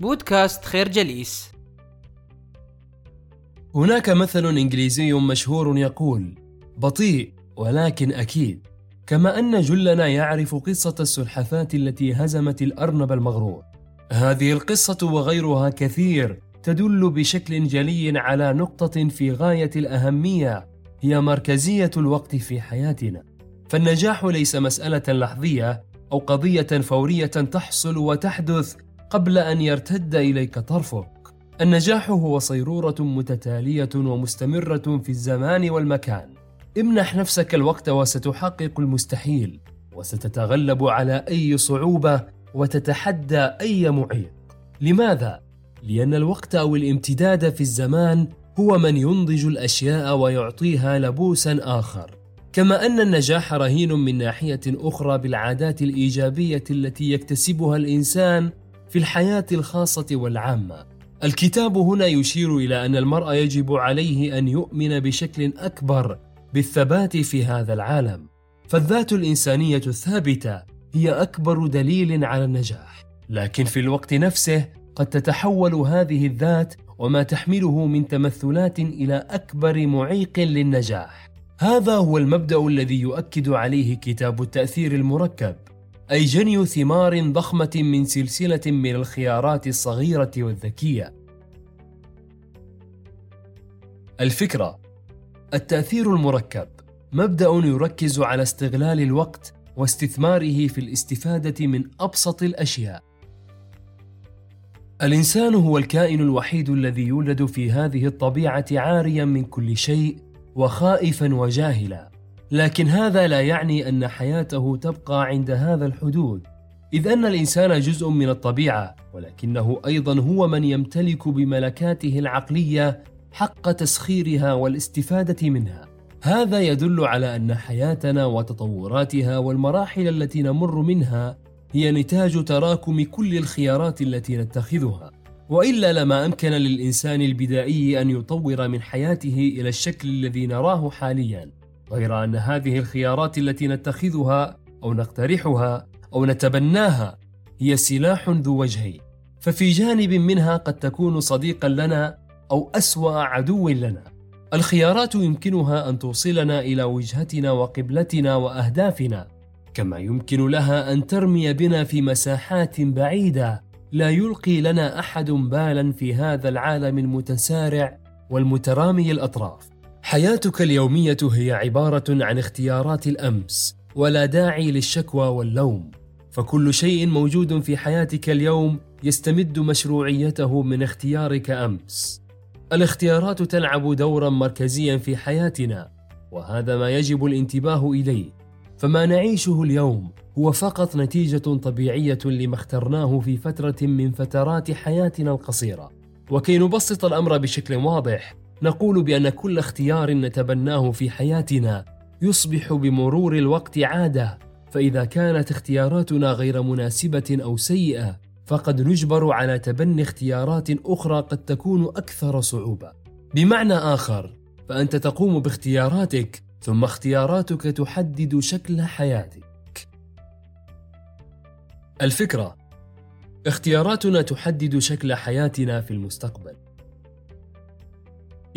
بودكاست خير جليس هناك مثل إنجليزي مشهور يقول: بطيء ولكن أكيد، كما أن جلنا يعرف قصة السلحفاة التي هزمت الأرنب المغرور. هذه القصة وغيرها كثير تدل بشكل جلي على نقطة في غاية الأهمية هي مركزية الوقت في حياتنا. فالنجاح ليس مسألة لحظية أو قضية فورية تحصل وتحدث قبل أن يرتد إليك طرفك. النجاح هو صيرورة متتالية ومستمرة في الزمان والمكان. امنح نفسك الوقت وستحقق المستحيل، وستتغلب على أي صعوبة وتتحدى أي معيق. لماذا؟ لأن الوقت أو الامتداد في الزمان هو من ينضج الأشياء ويعطيها لبوسا آخر. كما أن النجاح رهين من ناحية أخرى بالعادات الإيجابية التي يكتسبها الإنسان في الحياة الخاصة والعامة. الكتاب هنا يشير إلى أن المرء يجب عليه أن يؤمن بشكل أكبر بالثبات في هذا العالم. فالذات الإنسانية الثابتة هي أكبر دليل على النجاح. لكن في الوقت نفسه قد تتحول هذه الذات وما تحمله من تمثلات إلى أكبر معيق للنجاح. هذا هو المبدأ الذي يؤكد عليه كتاب التأثير المركب، أي جني ثمار ضخمة من سلسلة من الخيارات الصغيرة والذكية. الفكرة التأثير المركب مبدأ يركز على استغلال الوقت واستثماره في الاستفادة من أبسط الأشياء. الإنسان هو الكائن الوحيد الذي يولد في هذه الطبيعة عاريا من كل شيء وخائفا وجاهلا. لكن هذا لا يعني أن حياته تبقى عند هذا الحدود، إذ أن الإنسان جزء من الطبيعة، ولكنه أيضا هو من يمتلك بملكاته العقلية حق تسخيرها والاستفادة منها. هذا يدل على أن حياتنا وتطوراتها والمراحل التي نمر منها هي نتاج تراكم كل الخيارات التي نتخذها. وإلا لما أمكن للإنسان البدائي أن يطور من حياته إلى الشكل الذي نراه حاليا غير أن هذه الخيارات التي نتخذها أو نقترحها أو نتبناها هي سلاح ذو وجهين ففي جانب منها قد تكون صديقا لنا أو أسوأ عدو لنا. الخيارات يمكنها أن توصلنا إلى وجهتنا وقبلتنا وأهدافنا كما يمكن لها أن ترمي بنا في مساحات بعيدة لا يلقي لنا أحد بالا في هذا العالم المتسارع والمترامي الأطراف. حياتك اليومية هي عبارة عن اختيارات الأمس ولا داعي للشكوى واللوم. فكل شيء موجود في حياتك اليوم يستمد مشروعيته من اختيارك أمس. الاختيارات تلعب دورا مركزيا في حياتنا وهذا ما يجب الانتباه إليه. فما نعيشه اليوم هو فقط نتيجة طبيعية لما اخترناه في فترة من فترات حياتنا القصيرة. وكي نبسط الأمر بشكل واضح نقول بأن كل اختيار نتبناه في حياتنا يصبح بمرور الوقت عادة فإذا كانت اختياراتنا غير مناسبة أو سيئة فقد نجبر على تبني اختيارات أخرى قد تكون أكثر صعوبة. بمعنى آخر فأنت تقوم باختياراتك ثم اختياراتك تحدد شكل حياتك. الفكرة اختياراتنا تحدد شكل حياتنا في المستقبل.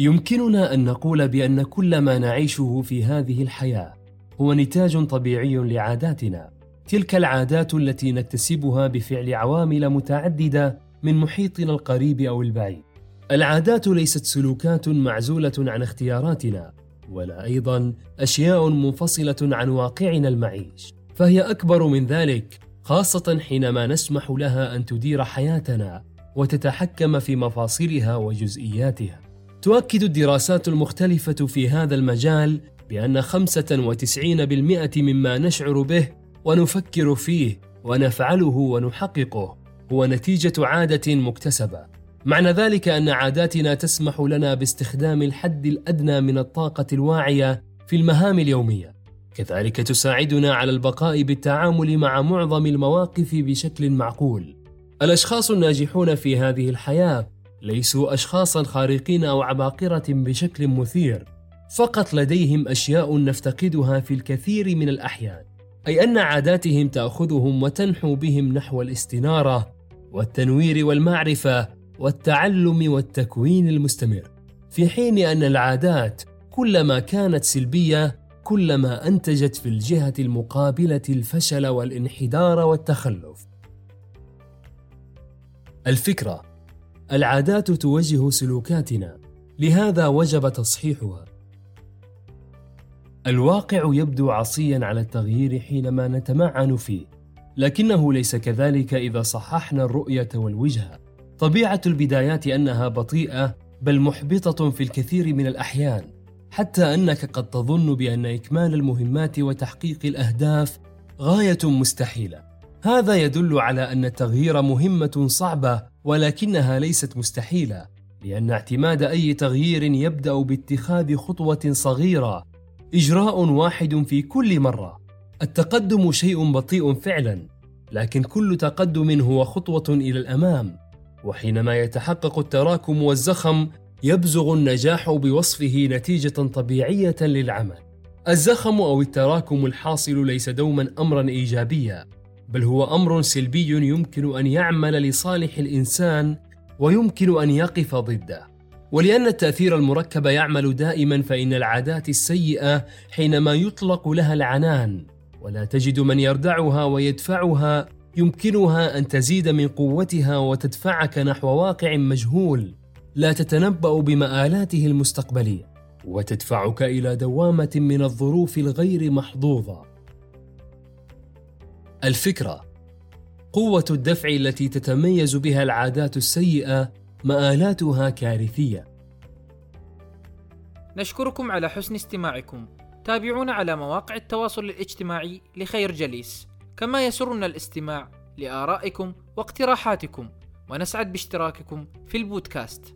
يمكننا أن نقول بأن كل ما نعيشه في هذه الحياة هو نتاج طبيعي لعاداتنا. تلك العادات التي نكتسبها بفعل عوامل متعددة من محيطنا القريب أو البعيد. العادات ليست سلوكات معزولة عن اختياراتنا ولا أيضا أشياء منفصلة عن واقعنا المعيش. فهي أكبر من ذلك خاصة حينما نسمح لها أن تدير حياتنا وتتحكم في مفاصلها وجزئياتها. تؤكد الدراسات المختلفة في هذا المجال بأن 95% مما نشعر به ونفكر فيه ونفعله ونحققه هو نتيجة عادة مكتسبة. معنى ذلك أن عاداتنا تسمح لنا باستخدام الحد الأدنى من الطاقة الواعية في المهام اليومية. كذلك تساعدنا على البقاء بالتعامل مع معظم المواقف بشكل معقول. الأشخاص الناجحون في هذه الحياة ليسوا أشخاصا خارقين أو عباقرة بشكل مثير، فقط لديهم أشياء نفتقدها في الكثير من الأحيان. أي أن عاداتهم تأخذهم وتنحو بهم نحو الاستنارة والتنوير والمعرفة والتعلم والتكوين المستمر. في حين أن العادات كلما كانت سلبية كلما أنتجت في الجهة المقابلة الفشل والانحدار والتخلف. الفكرة العادات توجه سلوكاتنا لهذا وجب تصحيحها. الواقع يبدو عصيا على التغيير حينما نتمعن فيه لكنه ليس كذلك إذا صححنا الرؤية والوجهه طبيعة البدايات أنها بطيئة بل محبطة في الكثير من الأحيان حتى أنك قد تظن بأن إكمال المهمات وتحقيق الأهداف غاية مستحيلة. هذا يدل على أن التغيير مهمة صعبة ولكنها ليست مستحيلة لأن اعتماد أي تغيير يبدأ باتخاذ خطوة صغيرة إجراء واحد في كل مرة. التقدم شيء بطيء فعلا لكن كل تقدم هو خطوة إلى الأمام. وحينما يتحقق التراكم والزخم يبزغ النجاح بوصفه نتيجة طبيعية للعمل. الزخم أو التراكم الحاصل ليس دوما امرا ايجابيا. بل هو أمر سلبي يمكن أن يعمل لصالح الإنسان ويمكن أن يقف ضده. ولأن التأثير المركب يعمل دائما فإن العادات السيئة حينما يطلق لها العنان ولا تجد من يردعها ويدفعها يمكنها أن تزيد من قوتها وتدفعك نحو واقع مجهول لا تتنبأ بمآلاته المستقبلية وتدفعك إلى دوامة من الظروف الغير محظوظة. الفكرة. قوة الدفع التي تتميز بها العادات السيئة مآلاتها كارثية. نشكركم على حسن استماعكم. تابعونا على مواقع التواصل الاجتماعي لخير جليس. كما يسرنا الاستماع لآرائكم واقتراحاتكم. ونسعد باشتراككم في البودكاست.